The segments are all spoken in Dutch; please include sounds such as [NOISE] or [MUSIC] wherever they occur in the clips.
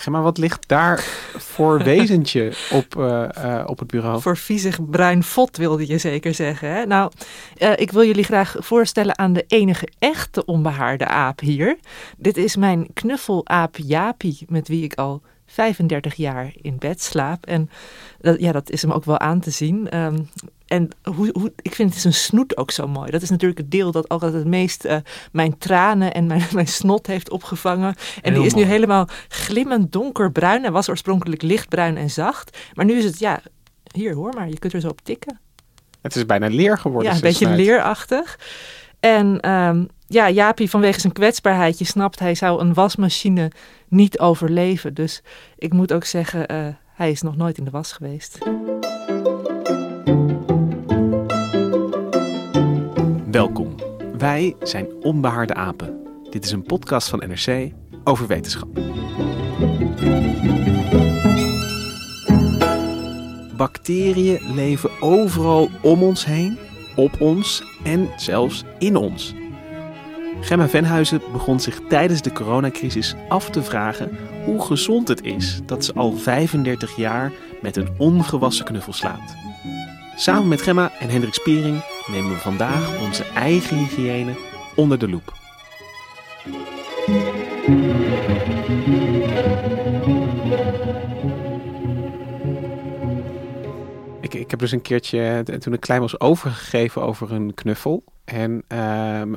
Gemma, wat ligt daar voor [LAUGHS] wezentje op, eh, eh, op het bureau? Voor viezig bruin vod wilde je zeker zeggen. Hè? Nou, eh, ik wil jullie graag voorstellen aan de enige echte onbehaarde aap hier. Dit is mijn knuffelaap Jaapie, met wie ik al 35 jaar in bed slaap. En dat, ja, dat is hem ook wel aan te zien. Ehm, en hoe, hoe, ik vind zijn snoet ook zo mooi. Dat is natuurlijk het deel dat altijd het meest eh, mijn tranen en mijn, [LAUGHS] mijn snot heeft opgevangen. En die is nu helemaal glimmend donkerbruin. Hij was oorspronkelijk lichtbruin en zacht. Maar nu is het, ja, hier hoor maar, je kunt er zo op tikken. Het is bijna leer geworden. Ja, een beetje snuit. leerachtig. En ehm, ja, Jaapie vanwege zijn kwetsbaarheid, je snapt, hij zou een wasmachine niet overleven. Dus ik moet ook zeggen, eh, hij is nog nooit in de was geweest. Welkom. Wij zijn Onbehaarde Apen. Dit is een podcast van NRC over wetenschap. Bacteriën leven overal om ons heen, op ons en zelfs in ons. Gemma Venhuizen begon zich tijdens de coronacrisis af te vragen hoe gezond het is dat ze al 35 jaar met een ongewassen knuffel slaapt. Samen met Gemma en Hendrik Spiering nemen we vandaag onze eigen hygiëne onder de loep. Ik, ik heb dus een keertje, t- toen ik klein was, overgegeven over een knuffel. En eh,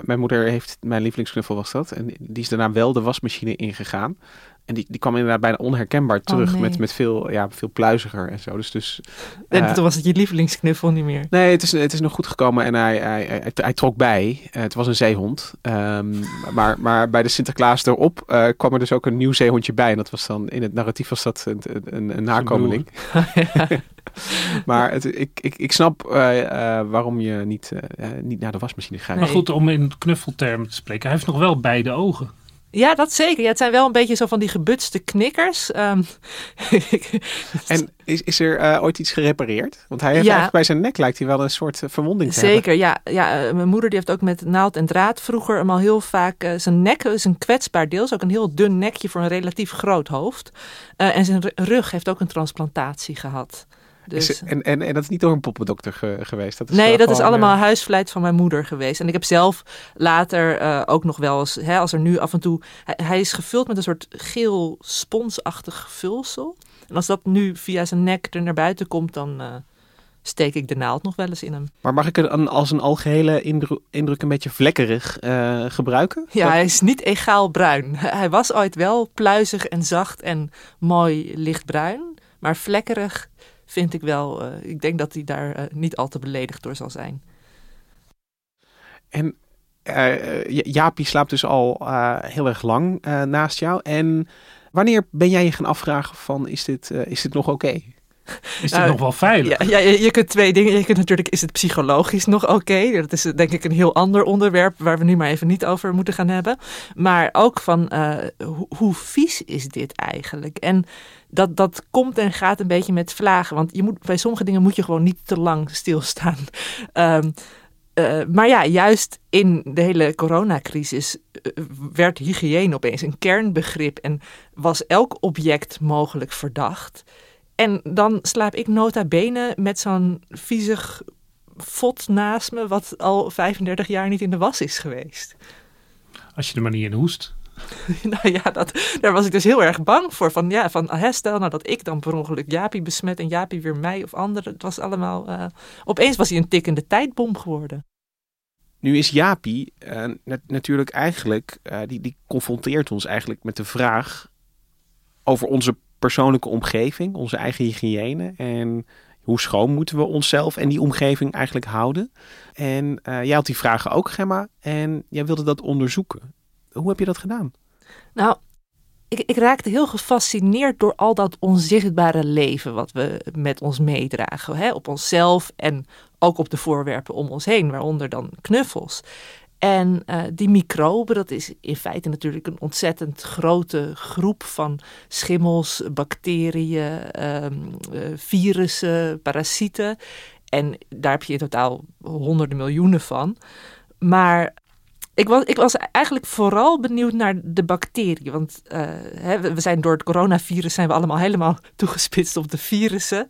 mijn moeder heeft, mijn lievelingsknuffel was dat. En die is daarna wel de wasmachine ingegaan. En die, die kwam inderdaad bijna onherkenbaar terug. nee. met, met veel, ja, veel pluiziger en zo. Dus, dus En eh, toen was het je lievelingsknuffel niet meer. Nee, het is, het is nog goed gekomen en hij, hij, hij, hij trok bij. Eh, het was een zeehond. Ehm, maar, maar bij de Sinterklaas erop eh, kwam er dus ook een nieuw zeehondje bij. En dat was dan, in het narratief was dat een, een, een nakomeling. [LAUGHS] [LAUGHS] maar het, ik, ik, ik snap eh, eh, waarom je niet, niet naar de wasmachine gaat. Nee. Maar goed, om in knuffeltermen te spreken, hij heeft nog wel beide ogen. Ja, dat zeker. Ja, het zijn wel een beetje zo van die gebutste knikkers. Ehm, [LAUGHS] En is, is er eh, ooit iets gerepareerd? Want hij heeft Ja. eigenlijk bij zijn nek lijkt hij wel een soort eh, verwonding te hebben. Zeker, ja. ja. eh, Mijn moeder die heeft ook met naald en draad vroeger hem al heel vaak... zijn nek is een kwetsbaar deel. is ook een heel dun nekje voor een relatief groot hoofd. En zijn ru- rug heeft ook een transplantatie gehad. Dus, er- en, en, en dat is niet door een poppendokter ge- geweest? Dat is nee, dat is allemaal eh, huisvleit van mijn moeder geweest. En ik heb zelf later eh, ook nog wel eens, hè, als er nu af en toe... Hij, hij is gevuld met een soort geel sponsachtig vulsel. En als dat nu via zijn nek er naar buiten komt, dan eh, steek ik de naald nog wel eens in hem. Maar mag ik het als een algehele indru- indruk een beetje vlekkerig eh, gebruiken? Ja, Dat- hij is niet egaal bruin. Hij was ooit wel pluizig en zacht en mooi lichtbruin. Maar vlekkerig vind ik wel. eh, ik denk dat hij daar eh, niet al te beledigd door zal zijn. En eh, Ja- Jaapie slaapt dus al eh, heel erg lang eh, naast jou. En wanneer ben jij je gaan afvragen van is dit, eh, is dit nog oké? Is dit Nou, nog wel veilig? Ja, ja, je, kunt twee dingen. Je kunt natuurlijk, is het psychologisch nog oké? Dat is denk ik een heel ander onderwerp waar we nu maar even niet over moeten gaan hebben. Maar ook van eh, hoe, hoe vies is dit eigenlijk? En dat, dat komt en gaat een beetje met vlagen. Want je moet, bij sommige dingen moet je gewoon niet te lang stilstaan. [LAUGHS] Ehm, eh, maar ja, juist in de hele coronacrisis eh, werd hygiëne opeens een kernbegrip en was elk object mogelijk verdacht. En dan slaap ik nota bene met zo'n viezig fot naast me, wat al 35 jaar niet in de was is geweest. Als je er maar niet in hoest. [LAUGHS] nou ja, dat, daar was ik dus heel erg bang voor. Van, ja, van hè, stel nou dat ik dan per ongeluk Jaapie besmet en Jaapie weer mij of anderen. Het was allemaal... eh, opeens was hij een tikkende tijdbom geworden. Nu is Jaapie eh, nat- natuurlijk eigenlijk, eh, die, die confronteert ons eigenlijk met de vraag over onze persoonlijke omgeving, onze eigen hygiëne en hoe schoon moeten we onszelf en die omgeving eigenlijk houden. En jij had die vragen ook, Gemma, en jij wilde dat onderzoeken. Hoe heb je dat gedaan? Nou, ik, ik raakte heel gefascineerd door al dat onzichtbare leven wat we met ons meedragen. Hè? Op onszelf en ook op de voorwerpen om ons heen, waaronder dan knuffels. En eh, die microben, dat is in feite natuurlijk een ontzettend grote groep van schimmels, bacteriën, ehm, eh, virussen, parasieten. En daar heb je in totaal honderden miljoenen van. Maar ik was, ik was eigenlijk vooral benieuwd naar de bacteriën. Want eh, we zijn door het coronavirus zijn we allemaal helemaal [LAUGHS] toegespitst op de virussen.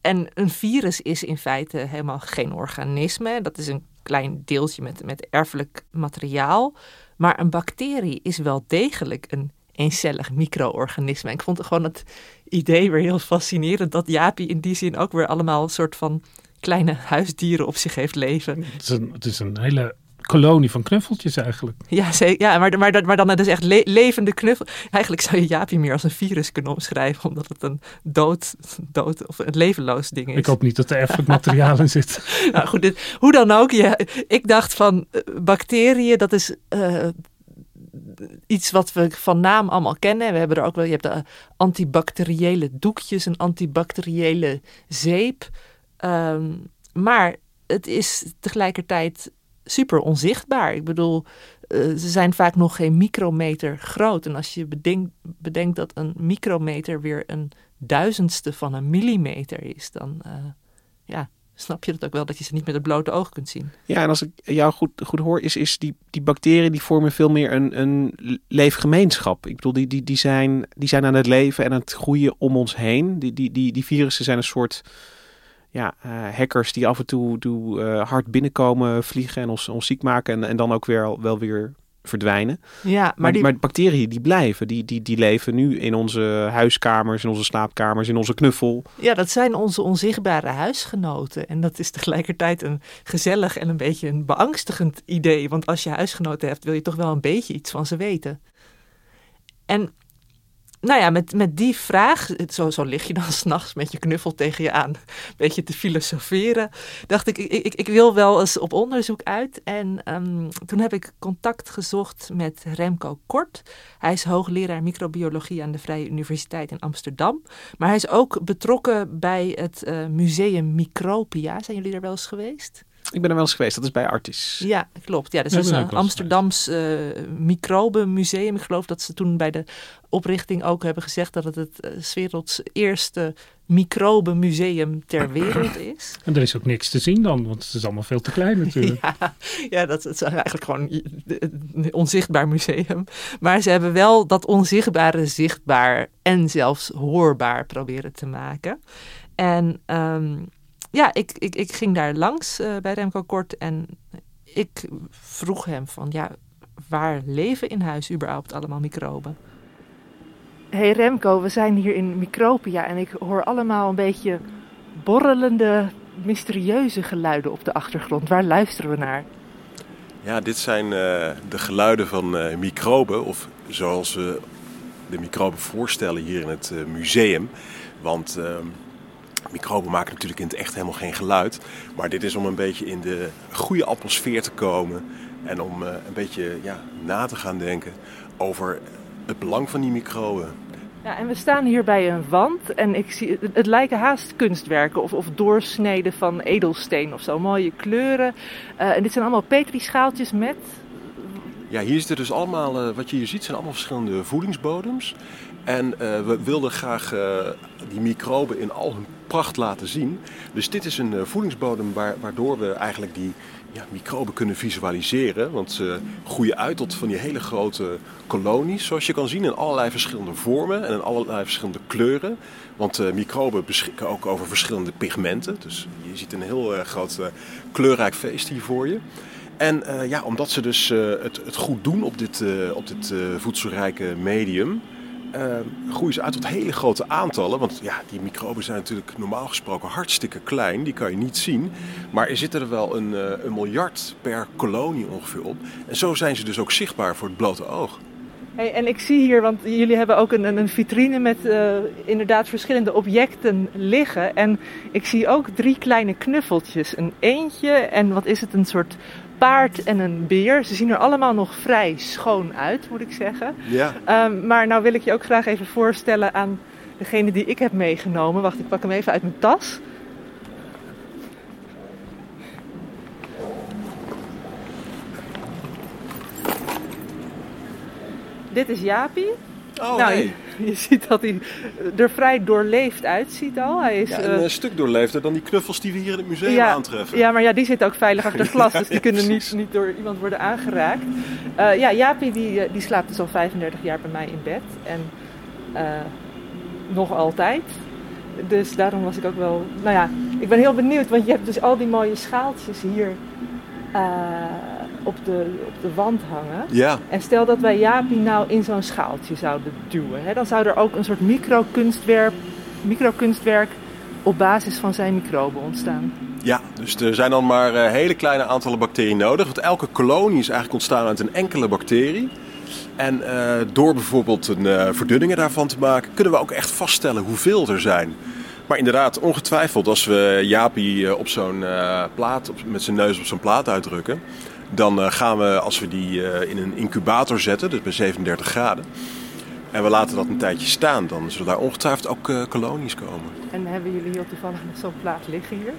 En een virus is in feite helemaal geen organisme. Dat is een klein deeltje met, met erfelijk materiaal. Maar een bacterie is wel degelijk een eencellig micro-organisme. En ik vond gewoon het idee weer heel fascinerend dat Jaapie in die zin ook weer allemaal een soort van kleine huisdieren op zich heeft leven. Het is een, het is een hele kolonie van knuffeltjes eigenlijk. Ja, zeker. ja maar, maar, maar dan dus echt le- levende knuffel. Eigenlijk zou je Jaapie meer als een virus kunnen omschrijven, omdat het een dood, dood of een levenloos ding is. Ik hoop niet dat er erfelijk materiaal in zit. [LAUGHS] Nou goed, dit, hoe dan ook. Ja, ik dacht van eh, bacteriën, dat is eh, iets wat we van naam allemaal kennen. We hebben er ook wel, je hebt de antibacteriële doekjes, een antibacteriële zeep. Ehm, maar het is tegelijkertijd super onzichtbaar. Ik bedoel, eh, ze zijn vaak nog geen micrometer groot. En als je bedenkt, bedenkt dat een micrometer weer een duizendste van een millimeter is, dan eh, ja, snap je dat ook wel dat je ze niet met het blote oog kunt zien. Ja, en als ik jou goed, goed hoor, is, is die, die bacteriën die vormen veel meer een, een leefgemeenschap. Ik bedoel, die, die, die, zijn, die zijn aan het leven en aan het groeien om ons heen. Die, die, die, die virussen zijn een soort ja, eh, hackers die af en toe, toe eh, hard binnenkomen, vliegen en ons, ons ziek maken en, en dan ook weer, wel weer verdwijnen. Ja, maar, Maar, die, maar bacteriën die blijven, die, die, die leven nu in onze huiskamers, in onze slaapkamers, in onze knuffel. ja, dat zijn onze onzichtbare huisgenoten. En dat is tegelijkertijd een gezellig en een beetje een beangstigend idee. Want als je huisgenoten hebt, wil je toch wel een beetje iets van ze weten. En nou ja, met, met die vraag, zo, zo lig je dan [LAUGHS] s'nachts met je knuffel tegen je aan, een beetje te filosoferen, dacht ik, ik, ik, ik wil wel eens op onderzoek uit. En ehm, toen heb ik contact gezocht met Remco Kort. Hij is hoogleraar microbiologie aan de Vrije Universiteit in Amsterdam. Maar hij is ook betrokken bij het eh, museum Micropia. Zijn jullie daar wel eens geweest? Ik ben er wel eens geweest, dat is bij Artis. Ja, klopt. Ja, dus dat is een wel eens Amsterdams eh microbenmuseum. Ik geloof dat ze toen bij de oprichting ook hebben gezegd dat het het eh, werelds eerste microbenmuseum ter [CLEARS THROAT] wereld is. En er is ook niks te zien dan, want het is allemaal veel te klein natuurlijk. [LAUGHS] Ja, ja dat, dat is eigenlijk gewoon een onzichtbaar museum. Maar ze hebben wel dat onzichtbare zichtbaar en zelfs hoorbaar proberen te maken. En ehm, ja, ik, ik, ik ging daar langs eh, bij Remco Kort en ik vroeg hem van ja, waar leven in huis überhaupt allemaal microben? Hey Remco, we zijn hier in Micropia en ik hoor allemaal een beetje borrelende, mysterieuze geluiden op de achtergrond. Waar luisteren we naar? Ja, dit zijn eh, de geluiden van eh, microben, of zoals we de microben voorstellen hier in het eh, museum. Want eh, microben maken natuurlijk in het echt helemaal geen geluid. Maar dit is om een beetje in de goede atmosfeer te komen en om eh, een beetje ja, na te gaan denken over het belang van die microben. Ja, en we staan hier bij een wand en ik zie, het, lijken haast kunstwerken of, of doorsneden van edelsteen of zo. Mooie kleuren. Eh, en dit zijn allemaal petrischaaltjes met... Ja, hier zitten dus allemaal, eh, wat je hier ziet, zijn allemaal verschillende voedingsbodems. En eh, we wilden graag eh, die microben in al hun pracht laten zien. Dus dit is een eh, voedingsbodem waar, waardoor we eigenlijk die ja, microben kunnen visualiseren. Want ze groeien uit tot van die hele grote kolonies, zoals je kan zien, in allerlei verschillende vormen en in allerlei verschillende kleuren. Want microben beschikken ook over verschillende pigmenten. Dus je ziet een heel groot kleurrijk feest hier voor je. En ja, omdat ze dus het, het goed doen op dit, op dit voedselrijke medium, eh, groeien ze uit tot hele grote aantallen. Want ja, die microben zijn natuurlijk normaal gesproken hartstikke klein. Die kan je niet zien. Maar er zitten er wel een, eh, een miljard per kolonie ongeveer op. En zo zijn ze dus ook zichtbaar voor het blote oog. Hey, en ik zie hier, want jullie hebben ook een, een vitrine met eh, inderdaad verschillende objecten liggen. En ik zie ook drie kleine knuffeltjes. Een eentje en wat is het, een soort paard en een beer. Ze zien er allemaal nog vrij schoon uit, moet ik zeggen. Ja. Ehm, maar nou wil ik je ook graag even voorstellen aan degene die ik heb meegenomen. Wacht, ik pak hem even uit mijn tas. Dit is Jaapie. Oh, nou, nee. je, je ziet dat hij er vrij doorleefd uitziet al. Hij is, Ja, eh, een eh, stuk doorleefder dan die knuffels die we hier in het museum ja, aantreffen. Ja, maar ja, die zitten ook veilig achter glas, [LAUGHS] dus die kunnen niet, niet door iemand worden aangeraakt. Eh, ja, Jaapie die, eh, die slaapt dus al 35 jaar bij mij in bed. En eh, nog altijd. Dus daarom was ik ook wel... Nou ja, ik ben heel benieuwd, want je hebt dus al die mooie schaaltjes hier eh, op, de, op de wand hangen. Ja. En stel dat wij Jaapie nou in zo'n schaaltje zouden duwen. Hè, dan zou er ook een soort microkunstwerk, microkunstwerk op basis van zijn microben ontstaan. Ja, dus er zijn dan maar eh, hele kleine aantallen bacteriën nodig. Want elke kolonie is eigenlijk ontstaan uit een enkele bacterie. En eh, door bijvoorbeeld een eh, verdunningen daarvan te maken, kunnen we ook echt vaststellen hoeveel er zijn. Maar inderdaad, ongetwijfeld, als we Jaapie eh, op zo'n plaat, op, met zijn neus op zo'n plaat uitdrukken, dan eh, gaan we, als we die eh, in een incubator zetten, dus bij 37 graden, en we laten dat een tijdje staan, dan zullen daar ongetwijfeld ook eh, kolonies komen. En hebben jullie heel toevallig nog zo'n plaat liggen hier?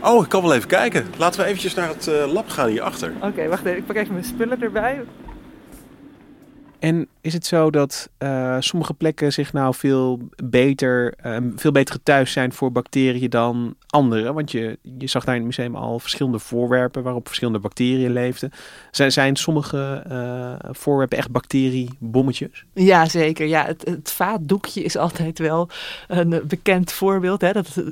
Oh, ik kan wel even kijken. Laten we eventjes naar het eh, lab gaan hierachter. Oké, wacht even. Ik pak even mijn spullen erbij. En is het zo dat eh, sommige plekken zich nou veel beter, eh, veel beter thuis zijn voor bacteriën dan andere? Want je, je zag daar in het museum al verschillende voorwerpen waarop verschillende bacteriën leefden. Zijn, zijn sommige eh, voorwerpen echt bacteriebommetjes? Ja, zeker. Ja, het, het vaatdoekje is altijd wel een bekend voorbeeld. Hè. Dat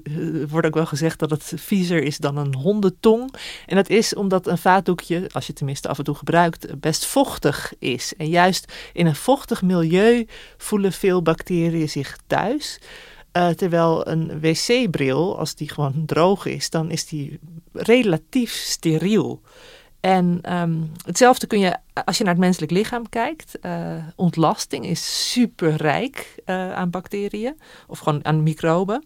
wordt ook wel gezegd dat het viezer is dan een hondentong. En dat is omdat een vaatdoekje, als je tenminste af en toe gebruikt, best vochtig is. En juist in een vochtig milieu voelen veel bacteriën zich thuis. Eh, terwijl een wc-bril, als die gewoon droog is, dan is die relatief steriel. En ehm, hetzelfde kun je, als je naar het menselijk lichaam kijkt, eh, ontlasting is superrijk eh aan bacteriën of gewoon aan microben.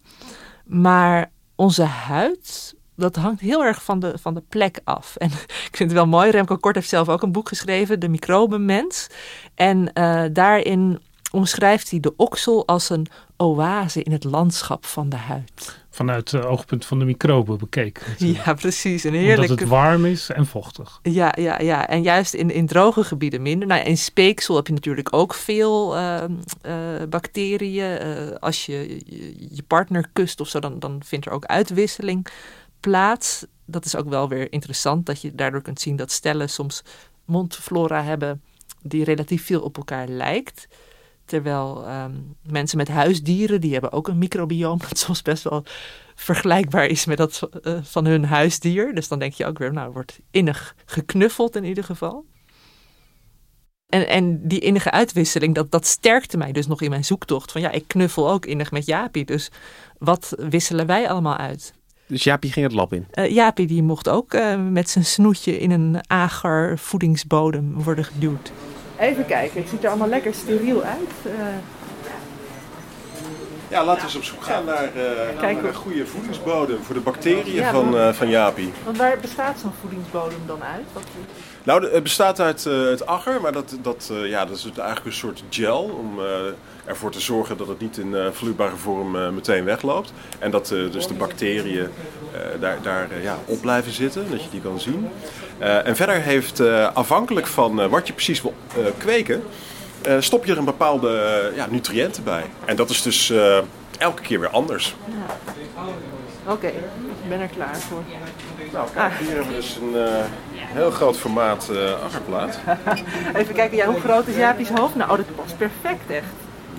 Maar onze huid, dat hangt heel erg van de, van de plek af. En [LAUGHS] ik vind het wel mooi, Remco Kort heeft zelf ook een boek geschreven, De Microbenmens. En eh, daarin omschrijft hij de oksel als een oase in het landschap van de huid. Vanuit het oogpunt van de microben bekeken. natuurlijk. Ja, precies. Een Omdat heerlijke het warm is en vochtig. Ja, ja, ja. En juist in, in droge gebieden minder. Nou, in speeksel heb je natuurlijk ook veel ehm, eh, bacteriën. Eh, als je, je je partner kust of zo, dan, dan vindt er ook uitwisseling plaats. Dat is ook wel weer interessant, dat je daardoor kunt zien dat stellen soms mondflora hebben die relatief veel op elkaar lijkt. Terwijl ehm, mensen met huisdieren, die hebben ook een microbioom [LAUGHS] dat soms best wel vergelijkbaar is met dat eh, van hun huisdier. Dus dan denk je ook weer, nou, wordt innig geknuffeld in ieder geval. En, en die innige uitwisseling, dat, dat sterkte mij dus nog in mijn zoektocht. Van ja, ik knuffel ook innig met Jaapie, dus wat wisselen wij allemaal uit? Dus Jaapie ging het lab in. Eh Jaapie die mocht ook eh, met zijn snoetje in een ager voedingsbodem worden geduwd. Even kijken, het ziet er allemaal lekker steriel uit. Eh, Ja, laten we eens op zoek gaan naar, eh, een goede voedingsbodem voor de bacteriën Ja, van, eh, van Jaapie. want waar bestaat zo'n voedingsbodem dan uit? Wat, Nou, het bestaat uit eh, het agger, maar dat, dat, eh, ja, dat is eigenlijk een soort gel om eh, ervoor te zorgen dat het niet in vloeibare vorm meteen wegloopt. En dat dus de bacteriën daar, daar ja, op blijven zitten, dat je die kan zien. En verder heeft, afhankelijk van wat je precies wil kweken, stop je er een bepaalde ja, nutriënten bij. En dat is dus elke keer weer anders. Oké, ik ben er klaar voor. Nou, kijk, hier hebben we dus een heel groot formaat eh aggerplaat. [LAUGHS] Even kijken, ja, hoe groot is Jaapie's hoofd? Nou, oh, dat past perfect echt.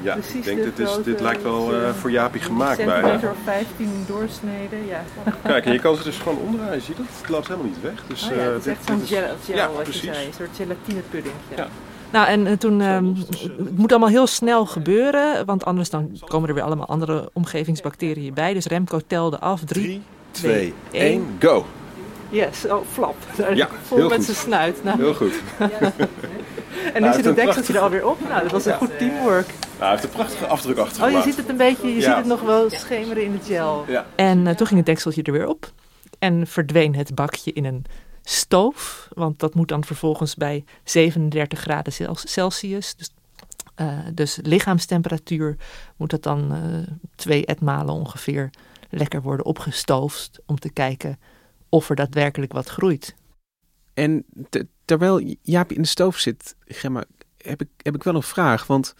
Ja, Precies ik denk de dat dit, is, dit lijkt wel eh, eh, voor Jaapie gemaakt bijna. Centimeter of 15 doorsneden, ja. Kijk, en je kan ze dus gewoon omdraaien, je ziet het. Het loopt helemaal niet weg. Dus, Oh ja, eh, het is dit- echt zo'n gel, gel ja, wat precies. je zei. Een soort gelatinepudding. Ja. Nou, en eh, toen, ehm, dus, eh, het moet allemaal heel snel gebeuren, want anders dan komen er weer allemaal andere omgevingsbacteriën bij. Dus Remco telde af. Drie. 3, twee, 2, één. 1, go! Yes, oh, flap. Ja, [LAUGHS] Vol heel met goed. zijn snuit. Nou, Heel goed. [LAUGHS] en nu hij zit het dekseltje er alweer op. Nou, dat was een goed teamwork. Nou, hij heeft een prachtige afdruk Oh, achtergelaten. je ziet het een beetje, je Ja. ziet het nog wel schemeren in de gel. Ja. En eh, toen ging het dekseltje er weer op. En verdween het bakje in een stoof. Want dat moet dan vervolgens bij 37 graden Cel- Celsius. Dus, eh, dus lichaamstemperatuur moet dat dan eh, twee etmalen ongeveer lekker worden opgestoofd. Om te kijken of er daadwerkelijk wat groeit. En te- terwijl Jaapie in de stoof zit, Gemma, heb ik, heb ik wel een vraag. Want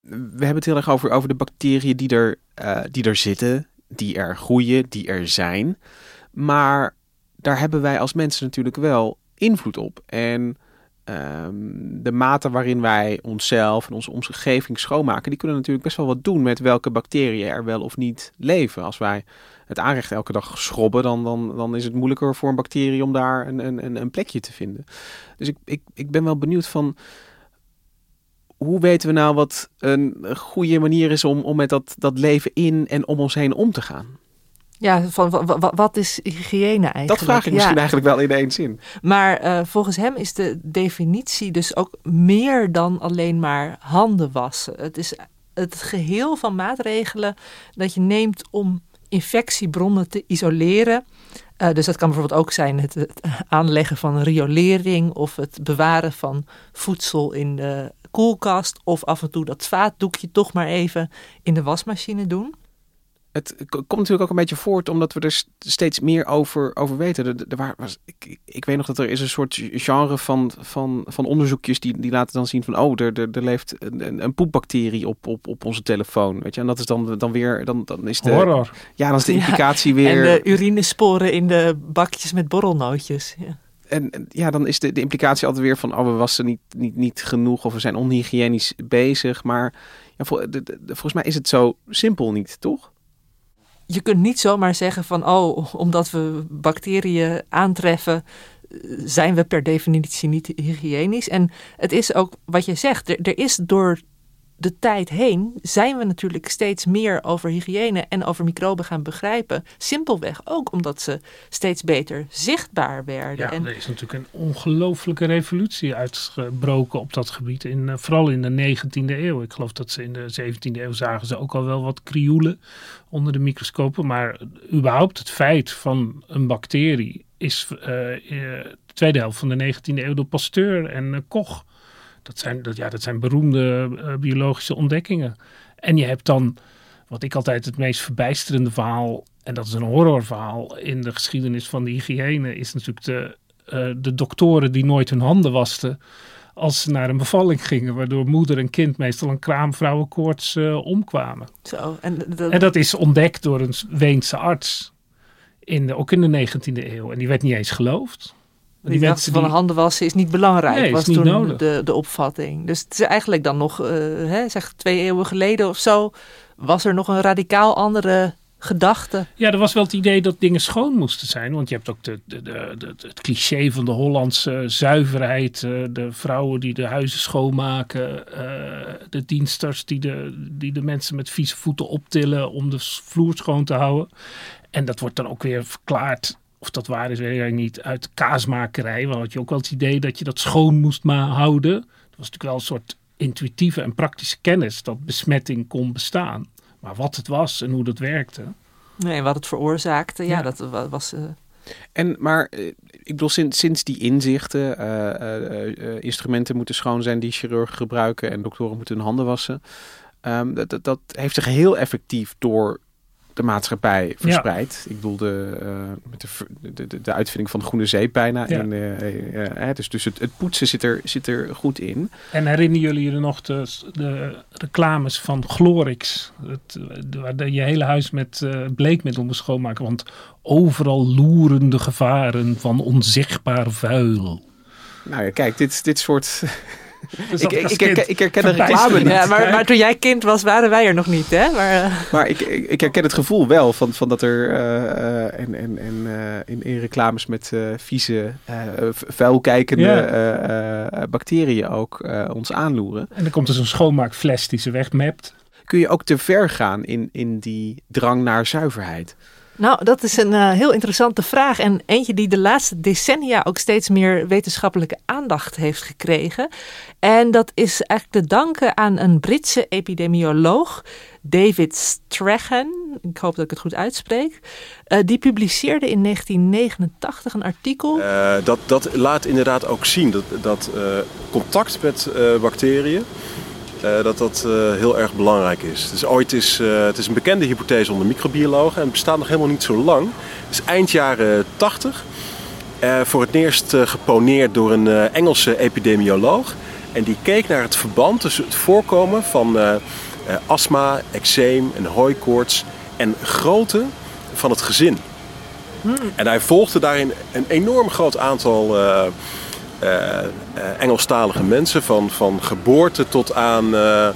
we hebben het heel erg over, over de bacteriën die er, eh, die er zitten, die er groeien, die er zijn. Maar daar hebben wij als mensen natuurlijk wel invloed op. En ehm, de mate waarin wij onszelf en onze omgeving schoonmaken, die kunnen natuurlijk best wel wat doen met welke bacteriën er wel of niet leven. Als wij het aanrecht elke dag schrobben, dan, dan, dan is het moeilijker voor een bacterie om daar een, een, een- plekje te vinden. Dus ik, ik, ik ben wel benieuwd van hoe weten we nou wat een goede manier is om, om met dat, dat leven in en om ons heen om te gaan? Ja, van, wa- wa- wat is hygiëne eigenlijk? Dat vraag ik Ja. misschien eigenlijk wel in één zin. Maar eh, volgens hem is de definitie dus ook meer dan alleen maar handen wassen. Het is het geheel van maatregelen dat je neemt om infectiebronnen te isoleren. Eh, dus dat kan bijvoorbeeld ook zijn het, het aanleggen van riolering of het bewaren van voedsel in de koelkast of af en toe dat vaatdoekje toch maar even in de wasmachine doen. Het komt natuurlijk ook een beetje voort omdat we er steeds meer over, over weten. Er, er wa- was, ik, ik- weet nog dat er is een soort genre van, van, van onderzoekjes die, die laten dan zien van oh, er, er, er leeft een, een, poepbacterie op, op, op onze telefoon. Weet je? En dat is dan, dan weer, dan, dan is de, Horror. ja, dan is de Ja, implicatie weer. En de urinesporen in de bakjes met borrelnootjes. Ja. En ja, dan is de, de implicatie altijd weer van, oh, we wassen niet, niet, niet genoeg of we zijn onhygiënisch bezig. Maar ja, vol- de- de- de- volgens mij is het zo simpel niet, toch? Je kunt niet zomaar zeggen van, oh, omdat we bacteriën aantreffen, eh, zijn we per definitie niet hygiënisch. En het is ook wat je zegt, er, er is door de tijd heen, zijn we natuurlijk steeds meer over hygiëne en over microben gaan begrijpen. Simpelweg ook omdat ze steeds beter zichtbaar werden. Ja, en er is natuurlijk een ongelooflijke revolutie uitgebroken op dat gebied. In, eh, vooral in de 19e eeuw. Ik geloof dat ze in de 17e eeuw zagen ze ook al wel wat krioelen onder de microscopen. Maar überhaupt het feit van een bacterie is eh, eh, de tweede helft van de 19e eeuw door Pasteur en Koch. Dat zijn, dat, ja, dat zijn beroemde eh, biologische ontdekkingen. En je hebt dan, wat ik altijd het meest verbijsterende verhaal, en dat is een horrorverhaal in de geschiedenis van de hygiëne, is natuurlijk de, eh, de doktoren die nooit hun handen wasten als ze naar een bevalling gingen, waardoor moeder en kind meestal een kraamvrouwenkoorts eh, omkwamen. zo. En, dat, En dat is ontdekt door een Weense arts, in de, ook in de 19e eeuw. En die werd niet eens geloofd. Die mensen van handen wassen is niet belangrijk, Nee, was toen nodig. de, de opvatting. Dus het is eigenlijk dan nog, eh, hè, zeg twee eeuwen geleden of zo, was er nog een radicaal andere gedachte. Ja, er was wel het idee dat dingen schoon moesten zijn. Want je hebt ook de, de, de, het cliché van de Hollandse zuiverheid. eh, de vrouwen die de huizen schoonmaken. eh, de diensters die de, die de mensen met vieze voeten optillen om de vloer schoon te houden. En dat wordt dan ook weer verklaard. Of dat waar is, weet ik niet. Uit kaasmakerij. Want had je ook wel het idee dat je dat schoon moest ma- houden. Dat was natuurlijk wel een soort intuïtieve en praktische kennis. Dat besmetting kon bestaan. Maar wat het was en hoe dat werkte. Nee, wat het veroorzaakte, ja, Ja. dat wa- was. eh, En, maar eh, ik bedoel, sinds, sinds die inzichten, eh, eh, eh, instrumenten moeten schoon zijn die chirurgen gebruiken en doktoren moeten hun handen wassen. ehm, dat, dat, dat heeft zich heel effectief door de maatschappij verspreid. Ik bedoel, de, eh, met de, de, de, uitvinding van de groene zeep bijna. Ja. In, eh, eh, dus dus het, het poetsen zit er, zit er goed in. En herinneren jullie je nog de, de reclames van Glorix? Het, waar je hele huis met bleekmiddel moest schoonmaken. Want overal loeren de gevaren van onzichtbaar vuil. Nou ja, kijk, dit, dit soort Dus Ik, ik, ik, kind herken, ik herken de reclame niet. Ja, maar, maar toen jij kind was, waren wij er nog niet, hè? Maar, eh, Maar ik, ik, ik herken het gevoel wel van, van dat er eh, eh, en, en, en, eh, in, in reclames met eh, vieze, eh, vuilkijkende eh, eh, bacteriën ook eh, ons aanloeren. En dan komt er zo'n schoonmaakfles die ze wegmapt. Kun je ook te ver gaan in, in die drang naar zuiverheid? Nou, dat is een eh, heel interessante vraag. En eentje die de laatste decennia ook steeds meer wetenschappelijke aandacht heeft gekregen. En dat is eigenlijk te danken aan een Britse epidemioloog, David Strahan. Ik hoop dat ik het goed uitspreek. Eh, die publiceerde in 1989 een artikel. Eh, dat, dat laat inderdaad ook zien dat, dat contact met bacteriën eh, dat dat eh, heel erg belangrijk is. Dus ooit is, eh, het is een bekende hypothese onder microbiologen en het bestaat nog helemaal niet zo lang. Het is eind jaren 80 eh, voor het eerst geponeerd door een Engelse epidemioloog. En die keek naar het verband tussen het voorkomen van astma, eczeem en hooikoorts en grootte van het gezin. En hij volgde daarin een enorm groot aantal Engelstalige mensen, van, van geboorte tot aan eh, eh,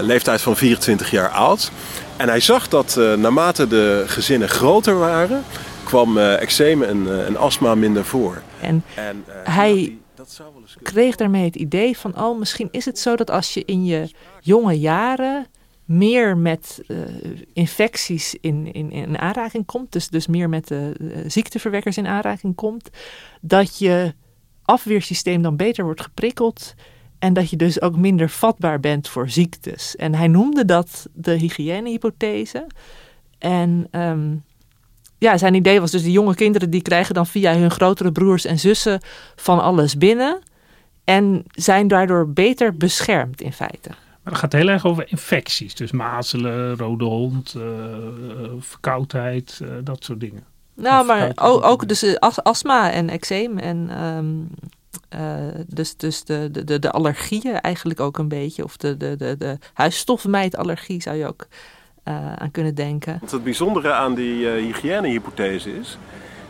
leeftijd van 24 jaar oud. En hij zag dat eh, naarmate de gezinnen groter waren, kwam eh eczeem en, eh, en astma minder voor. En En, eh, Hij dat die- dat zou wel eens kunnen. kreeg daarmee het idee van, oh, misschien is het zo dat als je in je jonge jaren meer met eh, infecties in, in, in aanraking komt, dus, dus meer met de eh, ziekteverwekkers in aanraking komt, dat je afweersysteem dan beter wordt geprikkeld en dat je dus ook minder vatbaar bent voor ziektes. En hij noemde dat de hygiënehypothese. En ehm, ja, zijn idee was dus de jonge kinderen die krijgen dan via hun grotere broers en zussen van alles binnen. En zijn daardoor beter beschermd in feite. Maar het gaat heel erg over infecties. Dus mazelen, rode hond, eh, eh, verkoudheid, eh, dat soort dingen. Nou, maar ook, ook dus eh, as- astma en eczeem en ehm, eh, dus, dus de, de, de, allergieën eigenlijk ook een beetje. Of de, de, de, de huisstofmijtallergie zou je ook eh, aan kunnen denken. Want het bijzondere aan die eh, hygiënehypothese is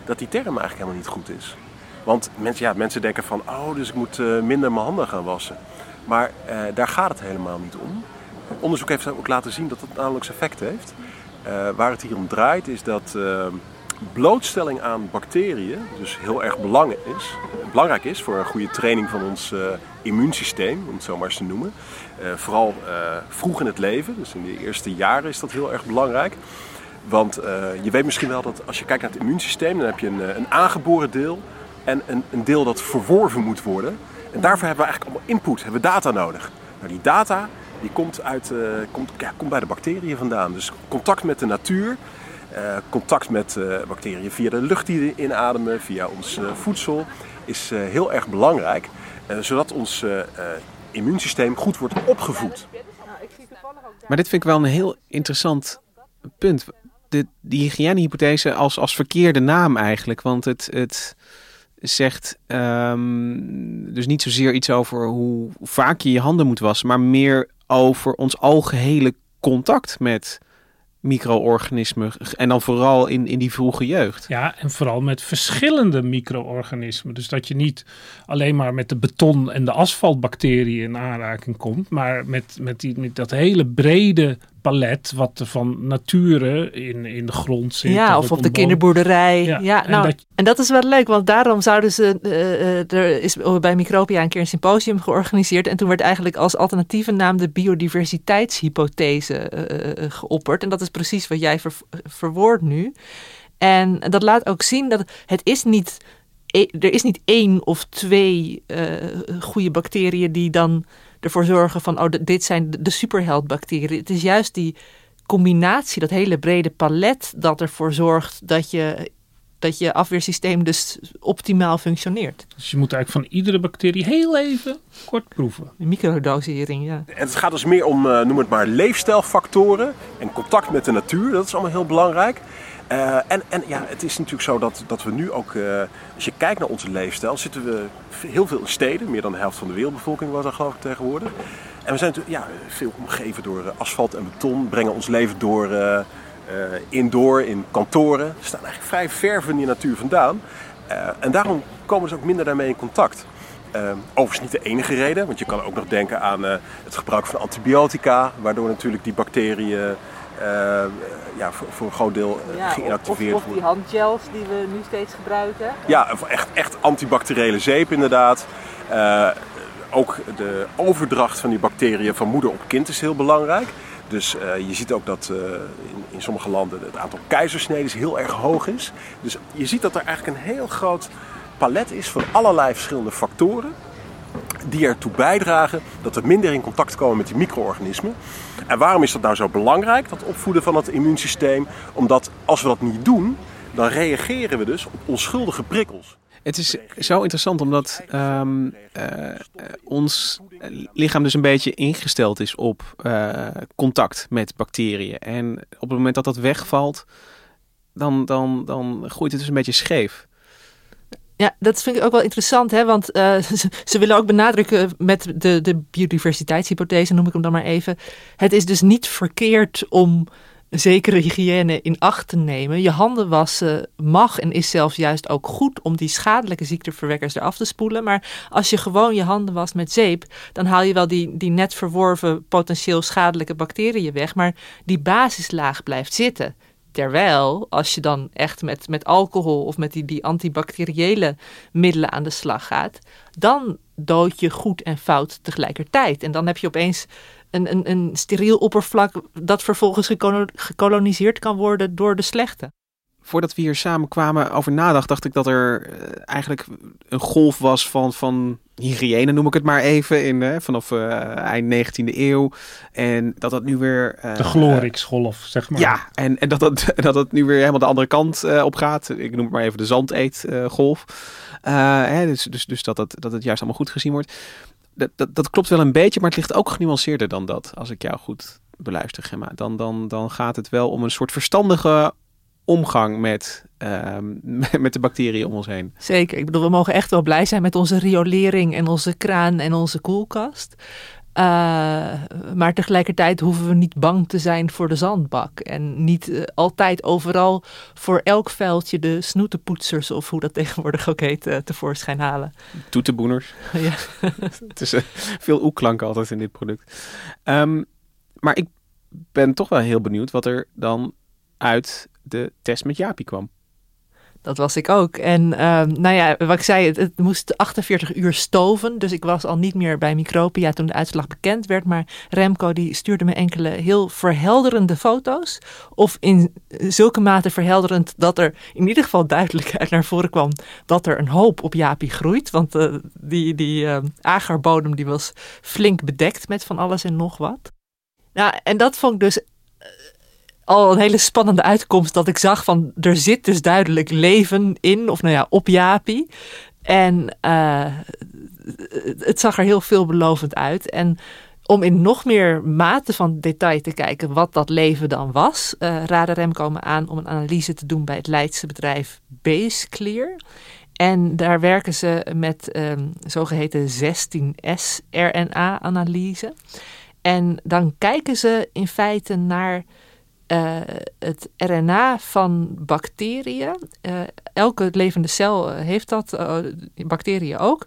dat die term eigenlijk helemaal niet goed is. Want mensen, ja, mensen denken van, oh, dus ik moet eh, minder mijn handen gaan wassen. Maar eh, daar gaat het helemaal niet om. Onderzoek heeft ook laten zien dat het namelijk zijn effect heeft. Eh, waar het hier om draait is dat eh, blootstelling aan bacteriën dus heel erg is, belangrijk is voor een goede training van ons eh, immuunsysteem, om het zo maar eens te noemen. Eh, vooral eh, vroeg in het leven, dus in de eerste jaren is dat heel erg belangrijk. Want je weet misschien wel dat als je kijkt naar het immuunsysteem, dan heb je een, een aangeboren deel en een, een deel dat verworven moet worden. En daarvoor hebben we eigenlijk allemaal input, hebben we data nodig. Nou, die data die komt, uit, komt, ja, komt bij de bacteriën vandaan. Dus contact met de natuur, contact met eh, bacteriën via de lucht die we inademen, via ons eh, voedsel, is eh, heel erg belangrijk. eh, zodat ons eh, eh, immuunsysteem goed wordt opgevoed. Maar dit vind ik wel een heel interessant punt. De, die hygiënehypothese als, als verkeerde naam eigenlijk. Want het, het zegt ehm, dus niet zozeer iets over hoe vaak je je handen moet wassen, maar meer over ons algehele contact met micro-organismen. En dan vooral in, in die vroege jeugd. Ja, en vooral met verschillende micro-organismen. Dus dat je niet alleen maar met de beton- en de asfaltbacteriën in aanraking komt, maar met, met, die, met dat hele brede palet wat er van nature in, in de grond zit. Ja, of op de boom. kinderboerderij. Ja, nou, en, dat- dat... is wel leuk, want daarom zouden ze. eh, eh, er is bij Micropia een keer een symposium georganiseerd. En toen werd eigenlijk als alternatieve naam de biodiversiteitshypothese eh, geopperd. En dat is precies wat jij ver, verwoordt nu. En dat laat ook zien dat het is niet. e- Er is niet één of twee eh, goede bacteriën die dan ervoor zorgen van, oh, dit zijn de- de superheldbacteriën. Het is juist die combinatie, dat hele brede palet, dat ervoor zorgt dat je, dat je afweersysteem dus optimaal functioneert. Dus je moet eigenlijk van iedere bacterie heel even kort proeven. Een microdosering, ja. En het gaat dus meer om, eh, noem het maar, leefstijlfactoren en contact met de natuur. Dat is allemaal heel belangrijk. Eh, en en ja, het is natuurlijk zo dat, dat we nu ook, eh, als je kijkt naar onze leefstijl, zitten we heel veel in steden. Meer dan de helft van de wereldbevolking was dat geloof ik tegenwoordig. En we zijn natuurlijk ja, veel omgeven door eh, asfalt en beton, brengen ons leven door eh, indoor, in kantoren. Staan eigenlijk vrij ver van die natuur vandaan. En daarom komen ze ook minder daarmee in contact. Overigens niet de enige reden, want je kan ook nog denken aan het gebruik van antibiotica, waardoor natuurlijk die bacteriën ja, voor, voor een groot deel eh, geïnactiveerd of, of die worden. handgels die we nu steeds gebruiken. Ja, echt, echt antibacteriële zeep inderdaad. Eh, ook de overdracht van die bacteriën van moeder op kind is heel belangrijk. Dus eh, je ziet ook dat eh, in, in sommige landen het aantal keizersneden heel erg hoog is. Dus je ziet dat er eigenlijk een heel groot palet is van allerlei verschillende factoren die ertoe bijdragen dat we minder in contact komen met die micro-organismen. En waarom is dat nou zo belangrijk, dat opvoeden van het immuunsysteem? Omdat als we dat niet doen, dan reageren we dus op onschuldige prikkels. Het is zo interessant omdat ehm, eh, ons lichaam dus een beetje ingesteld is op eh, contact met bacteriën. En op het moment dat dat wegvalt, dan, dan, dan groeit het dus een beetje scheef. Ja, dat vind ik ook wel interessant, hè? want eh, [LAUGHS] ze, willen ook benadrukken met de, de biodiversiteitshypothese, noem ik hem dan maar even. Het is dus niet verkeerd om zekere hygiëne in acht te nemen. Je handen wassen mag en is zelfs juist ook goed om die schadelijke ziekteverwekkers eraf te spoelen. Maar als je gewoon je handen wast met zeep, dan haal je wel die, die net verworven potentieel schadelijke bacteriën weg. Maar die basislaag blijft zitten. Terwijl, als je dan echt met, met alcohol of met die, die antibacteriële middelen aan de slag gaat, dan dood je goed en fout tegelijkertijd. En dan heb je opeens een, een, een steriel oppervlak dat vervolgens gekolo- gekoloniseerd kan worden door de slechte. Voordat we hier samen kwamen over nadacht, dacht ik dat er eh, eigenlijk een golf was van, van hygiëne, noem ik het maar even, in, eh, vanaf eh, eind 19e eeuw. En dat dat nu weer... eh, De Glorix-golf, zeg maar. Ja, en, en dat, het, dat [LAUGHS] het nu weer helemaal de andere kant eh, op gaat. Ik noem het maar even de zandeetgolf. hè, dus dus, dus dat, het, dat het juist allemaal goed gezien wordt. Dat, dat, dat klopt wel een beetje, maar het ligt ook genuanceerder dan dat. Als ik jou goed beluister, Gemma. Dan, dan, dan gaat het wel om een soort verstandige omgang met, ehm, [LAUGHS] met de bacteriën om ons heen. Zeker. Ik bedoel, we mogen echt wel blij zijn met onze riolering en onze kraan en onze koelkast. Uh, maar tegelijkertijd hoeven we niet bang te zijn voor de zandbak. En niet uh, altijd overal voor elk vuiltje de snoetenpoetsers, of hoe dat [LAUGHS] tegenwoordig ook heet, uh, tevoorschijn halen. Toetenboeners. [LAUGHS] ja. het is veel oeklanken altijd in dit product. Um, maar ik ben toch wel heel benieuwd wat er dan uit de test met Jaapie kwam. Dat was ik ook. En uh, nou ja, wat ik zei, het, moest 48 uur stoven. Dus ik was al niet meer bij Micropia toen de uitslag bekend werd. Maar Remco die stuurde me enkele heel verhelderende foto's. Of in zulke mate verhelderend dat er in ieder geval duidelijkheid naar voren kwam dat er een hoop op Jaapie groeit. Want uh, die, die uh, agarbodem die was flink bedekt met van alles en nog wat. Nou, en dat vond ik dus al een hele spannende uitkomst dat ik zag van er zit dus duidelijk leven in, of nou ja, op Jaapie. En uh, het zag er heel veelbelovend uit. En om in nog meer mate van detail te kijken wat dat leven dan was, uh, raadde Remco me aan om een analyse te doen bij het Leidse bedrijf Baseclear. En daar werken ze met um, zogeheten 16S RNA-analyse. En dan kijken ze in feite naar uh, het RNA van bacteriën. Uh, elke levende cel heeft dat, uh, bacteriën ook.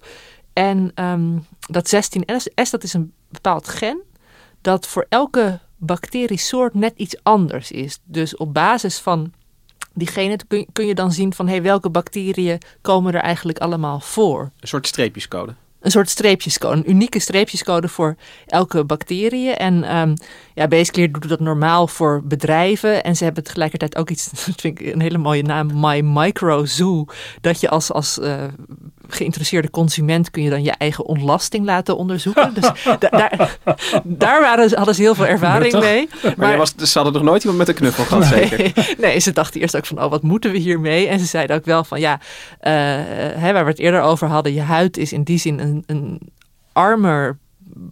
En um, dat 16S, dat is een bepaald gen dat voor elke bacteriesoort net iets anders is. Dus op basis van die genen kun, kun je dan zien van hey, welke bacteriën komen er eigenlijk allemaal voor. Een soort streepjescode een soort streepjescode, een unieke streepjescode voor elke bacterie. En um, ja, Baseclear doet dat normaal voor bedrijven. En ze hebben tegelijkertijd ook iets, [LAUGHS] dat vind ik een hele mooie naam, My Micro Zoo. Dat je als, als uh, geïnteresseerde consument kun je dan je eigen ontlasting laten onderzoeken. dus [LAUGHS] da daar, daar waren, hadden ze heel veel ervaring mee. Maar, maar was, ze hadden nog nooit iemand met een knuffel gehad, nee, zeker? [LAUGHS] Nee, ze dachten eerst ook van, oh, wat moeten we hiermee? En ze zeiden ook wel van, ja, uh, hè, waar we het eerder over hadden, je huid is in die zin een, een armer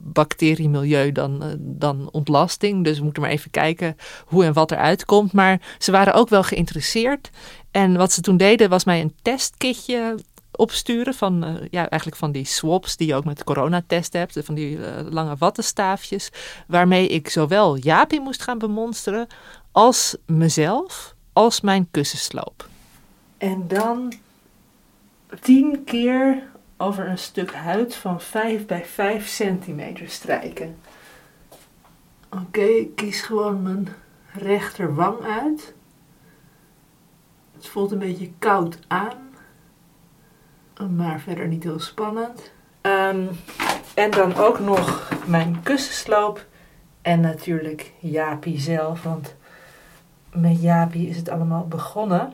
bacteriemilieu dan, uh, dan ontlasting. Dus we moeten maar even kijken hoe en wat eruit komt. Maar ze waren ook wel geïnteresseerd. En wat ze toen deden was mij een testkitje opsturen van, uh, ja, eigenlijk van die swabs die je ook met de coronatest hebt. Van die uh, lange wattenstaafjes. Waarmee ik zowel Jaapie moest gaan bemonsteren als mezelf, als mijn kussensloop. En dan tien keer over een stuk huid van 5 bij 5 centimeter strijken. Oké, ik kies gewoon mijn rechterwang uit. Het voelt een beetje koud aan, maar verder niet heel spannend. Ehm, en dan ook nog mijn kussensloop en natuurlijk Jaapie zelf, want met Jaapie is het allemaal begonnen.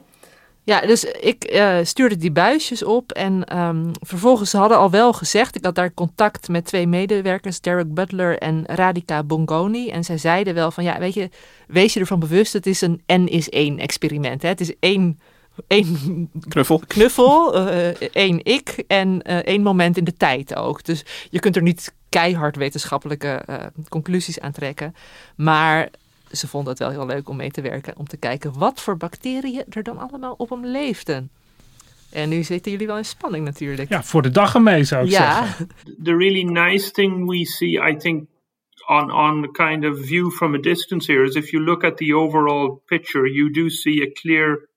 Ja, dus ik eh, stuurde die buisjes op en ehm, vervolgens ze hadden al wel gezegd, ik had daar contact met twee medewerkers, Derek Butler en Radhika Bongoni. En zij zeiden wel van, ja, weet je, wees je ervan bewust, het is een N is één experiment. Hè? Het is één, één Knuffel. knuffel, eh, één ik en eh, één moment in de tijd ook. Dus je kunt er niet keihard wetenschappelijke eh, conclusies aan trekken. Maar ze vonden het wel heel leuk om mee te werken, om te kijken wat voor bacteriën er dan allemaal op hem leefden. En nu zitten jullie wel in spanning natuurlijk. Ja, voor de dag ermee zou ik Ja, zeggen. the really nice thing we see, I think, on on the kind of view from a distance here is if you look at the overall picture, you do see a clear,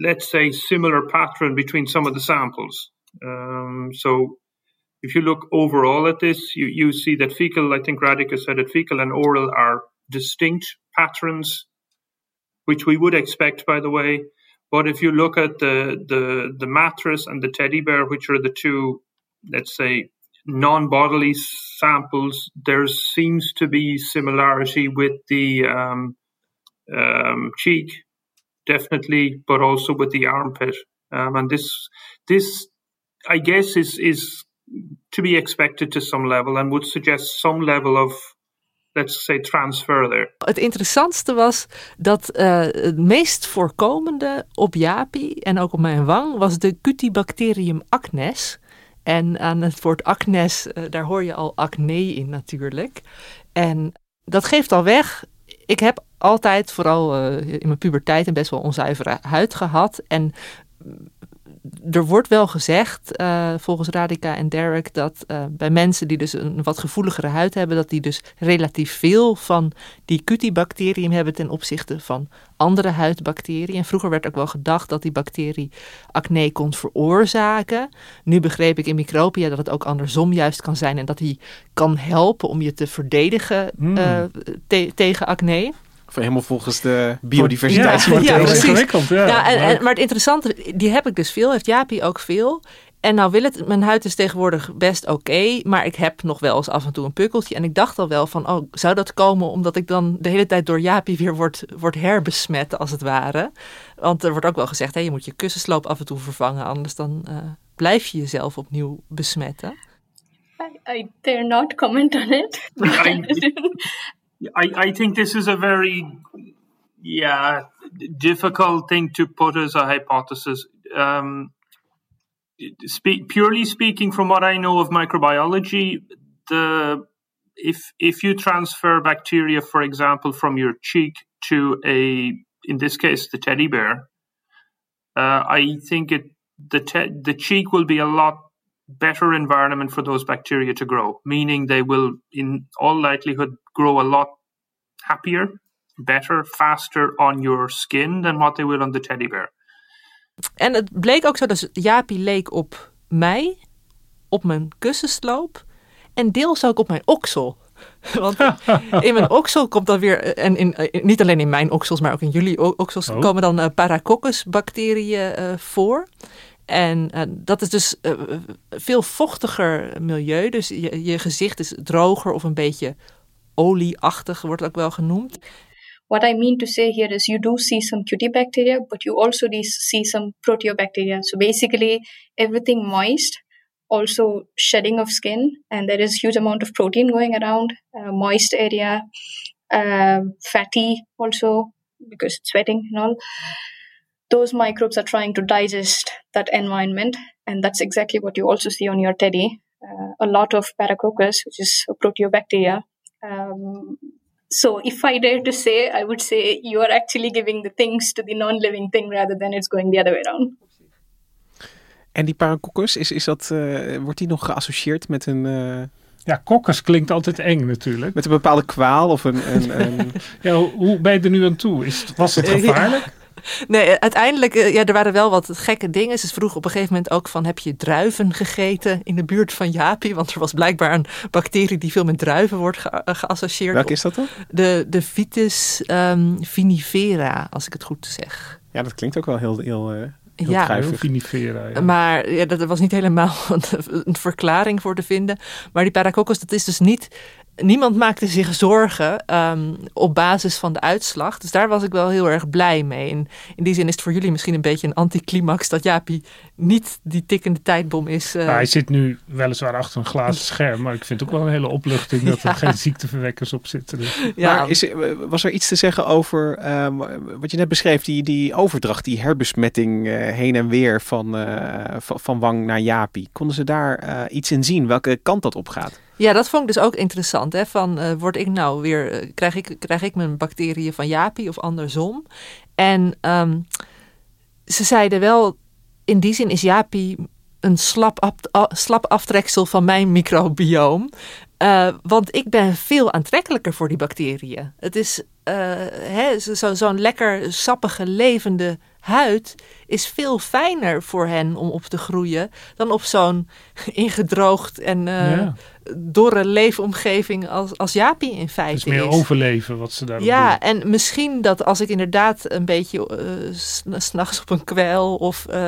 let's say, similar pattern between some of the samples. Um, so if you look overall at this, you, you see that fecal, I think Radhika said that fecal and oral are distinct patterns, which we would expect, by the way. But if you look at the, the, the mattress and the teddy bear, which are the two, let's say, non bodily samples, there seems to be similarity with the um, um, cheek, definitely, but also with the armpit. Um, and this, this, I guess, is, is to be expected to some level and would suggest some level of, let's say, transfer there. het interessantste was dat eh, het meest voorkomende op Japi en ook op mijn wang was de Cutibacterium acnes. En aan het woord acnes, eh, daar hoor je al acne in natuurlijk. En dat geeft al weg. Ik heb altijd, vooral eh, in mijn puberteit, een best wel onzuivere huid gehad. En er wordt wel gezegd, eh, volgens Radhika en Derek, dat eh, bij mensen die dus een wat gevoeligere huid hebben, dat die dus relatief veel van die Cutibacterium hebben ten opzichte van andere huidbacteriën. En vroeger werd ook wel gedacht dat die bacterie acne kon veroorzaken. Nu begreep ik in micropia dat het ook andersom juist kan zijn en dat die kan helpen om je te verdedigen Hmm. te- tegen acne. Of helemaal volgens de biodiversiteit. Ja, wordt [LAUGHS] Ja, heel precies. ingewikkeld. Ja, Ja, en, maar het interessante, die heb ik dus veel, heeft Jaapie ook veel. En nou wil het, mijn huid is tegenwoordig best oké, maar ik heb nog wel eens af en toe een pukkeltje. En ik dacht al wel van, oh, zou dat komen omdat ik dan de hele tijd door Jaapie weer word, word herbesmet, als het ware. Want er wordt ook wel gezegd, hè, je moet je kussensloop af en toe vervangen, anders dan eh, blijf je jezelf opnieuw besmetten. I, I dare not comment on it. [LAUGHS] I, I, I think this is a very, yeah, difficult thing to put as a hypothesis. Um, speak, purely speaking, from what I know of microbiology, the if if you transfer bacteria, for example, from your cheek to a, in this case, the teddy bear, uh, I think it the te- the cheek will be a lot better environment for those bacteria to grow, meaning they will, in all likelihood, grow a lot happier, better, faster on your skin than what they will on the teddy bear. En het bleek ook zo dat Jaapie leek op mij, op mijn kussensloop en deels ook op mijn oksel. [LAUGHS] Want [LAUGHS] in mijn oksel komt dan weer, en in, in- niet alleen in mijn oksels, maar ook in jullie oksels, Oh. komen dan eh, Paracoccus bacteriën eh, voor. En eh, dat is dus eh, veel vochtiger milieu. Dus je, gezicht is droger of een beetje olieachtig, wordt ook wel genoemd. What I mean to say here is you do see some cutibacteria, but you also see some proteobacteria. So basically, everything moist, also shedding of skin, and there is huge amount of protein going around, uh, moist area, um fatty also because it's sweating and all. Those microbes are trying to digest that environment, and that's exactly what you also see on your teddy. Uh, a lot of Paracoccus, which is a proteobacteria, um, so if I dare to say, I would say you are actually giving the things to the non-living thing rather than it's going the other way around. En die paracoccus, is, is dat, eh, wordt die nog geassocieerd met een, eh, Ja, kokkers klinkt altijd eng natuurlijk. met een bepaalde kwaal of een... een, een... [LAUGHS] Ja, hoe- ben je er nu aan toe? Is, het- was het Eh, gevaarlijk? Nee, uiteindelijk, eh, ja, er waren wel wat gekke dingen. Ze vroeg op een gegeven moment ook van, heb je druiven gegeten in de buurt van Japi? Want er was blijkbaar een bacterie die veel met druiven wordt ge- eh, geassocieerd. Welke is dat dan? De, de Vitis ehm, vinifera, als ik het goed zeg. Ja, dat klinkt ook wel heel, heel, eh, heel Ja. vinifera. Ja. Maar ja, dat er was niet helemaal een, [LAUGHS] een verklaring voor te vinden. Maar die paracoccus, dat is dus niet... Niemand maakte zich zorgen ehm, op basis van de uitslag. Dus daar was ik wel heel erg blij mee. En in die zin is het voor jullie misschien een beetje een anticlimax... dat Jaapie niet die tikkende tijdbom is. eh. Nou, hij zit nu weliswaar achter een glazen [LAUGHS] scherm, maar ik vind het ook wel een hele opluchting dat er geen ziekteverwekkers op zitten. Dus. ja, Maar is, was er iets te zeggen over ehm, wat je net beschreef, die, die overdracht, die herbesmetting eh, heen en weer van, eh, van, van Wang naar Japi? Konden ze daar eh, iets in zien, welke kant dat op gaat? Ja, dat vond ik dus ook interessant. Hè? Van, eh, word ik nou weer, eh, krijg, ik, krijg ik mijn bacteriën van Japi of andersom? En ehm, ze zeiden wel, in die zin is Japi een slap, slap aftreksel van mijn microbioom. Eh, want ik ben veel aantrekkelijker voor die bacteriën. Het is eh, hè, zo- zo'n lekker sappige, levende huid is veel fijner voor hen om op te groeien dan op zo'n [LAUGHS] ingedroogd en eh, Ja. dorre leefomgeving als, als Japi in Het feite is meer overleven wat ze daar ja, doen. en misschien dat als ik inderdaad een beetje s- s'nachts op een kwel of eh,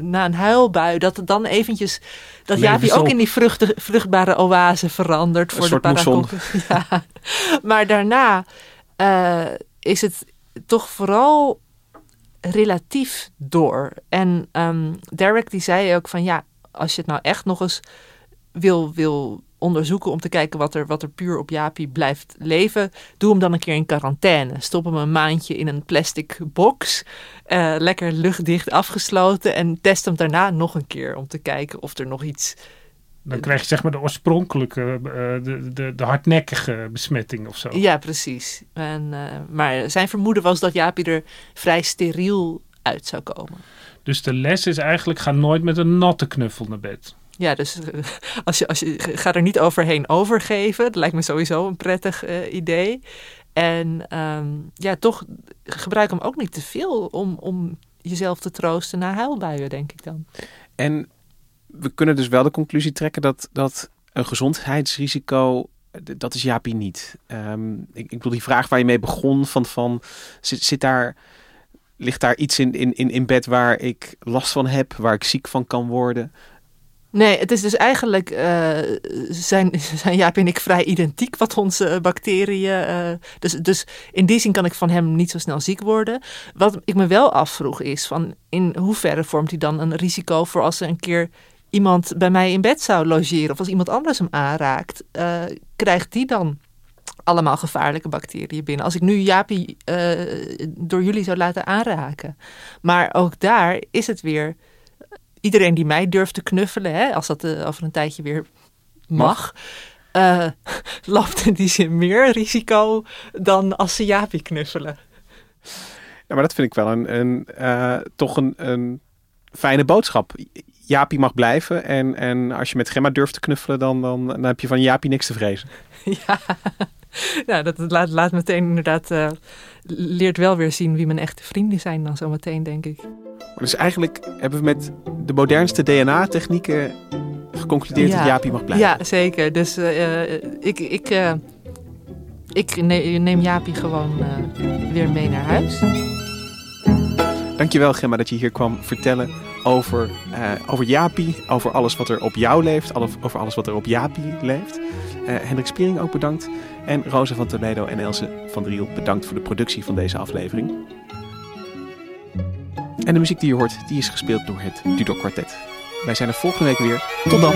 na een huilbui, dat het dan eventjes, dat Leven Jaapie ze ook op. in die vruchtbare oase verandert voor de soort. [LAUGHS] Ja. Maar daarna eh, is het toch vooral relatief door. En ehm, Derek die zei ook van ja, als je het nou echt nog eens wil, wil onderzoeken om te kijken wat er, wat er puur op Japi blijft leven, doe hem dan een keer in quarantaine. Stop hem een maandje in een plastic box, eh, lekker luchtdicht afgesloten en test hem daarna nog een keer om te kijken of er nog iets. Dan krijg je zeg maar de oorspronkelijke, eh, de, de, de hardnekkige besmetting of zo. Ja, precies. En, eh, maar zijn vermoeden was dat Japi er vrij steriel uit zou komen. Dus de les is eigenlijk, ga nooit met een natte knuffel naar bed. Ja, dus eh, als je, als je, ga er niet overheen overgeven. Dat lijkt me sowieso een prettig eh, idee. En ehm, ja, toch gebruik hem ook niet te veel om, om jezelf te troosten na huilbuien, denk ik dan. En we kunnen dus wel de conclusie trekken dat, dat een gezondheidsrisico, dat is Japi niet. Ehm, ik, ik bedoel, die vraag waar je mee begon, van, van zit, daar, ligt daar iets in, in, in, bed waar ik last van heb, waar ik ziek van kan worden? Nee, het is dus eigenlijk, eh, zijn, zijn Jaap en ik vrij identiek wat onze bacteriën. eh, dus, dus in die zin kan ik van hem niet zo snel ziek worden. Wat ik me wel afvroeg is van in hoeverre vormt hij dan een risico voor als er een keer iemand bij mij in bed zou logeren of als iemand anders hem aanraakt, eh, krijgt die dan allemaal gevaarlijke bacteriën binnen. Als ik nu Jaapie eh, door jullie zou laten aanraken. Maar ook daar is het weer iedereen die mij durft te knuffelen, hè, als dat eh, over een tijdje weer mag, eh, [LAUGHS] loopt in die zin meer risico dan als ze Jaapie knuffelen. Ja, maar dat vind ik wel een, een, toch een, een fijne boodschap. Jaapie mag blijven en, en als je met Gemma durft te knuffelen, dan, dan, dan heb je van Jaapie niks te vrezen. [LAUGHS] ja, nou, dat laat, laat meteen inderdaad, eh, leert wel weer zien wie mijn echte vrienden zijn dan zo meteen, denk ik. Dus eigenlijk hebben we met de modernste DNA-technieken geconcludeerd dat Jaapie mag blijven. Ja, zeker. Dus eh, eh, ik, ik, ik ne- neem Jaapie gewoon weer mee naar huis. Dankjewel Gemma dat je hier kwam vertellen over, eh, over Jaapie, over alles wat er op jou leeft, over alles wat er op Jaapie leeft. Eh, Hendrik Spiering ook bedankt. En Rosa van Toledo en Else van Driel bedankt voor de productie van deze aflevering. En de muziek die je hoort, die is gespeeld door het Dudok Quartet. Wij zijn er volgende week weer. Tot dan!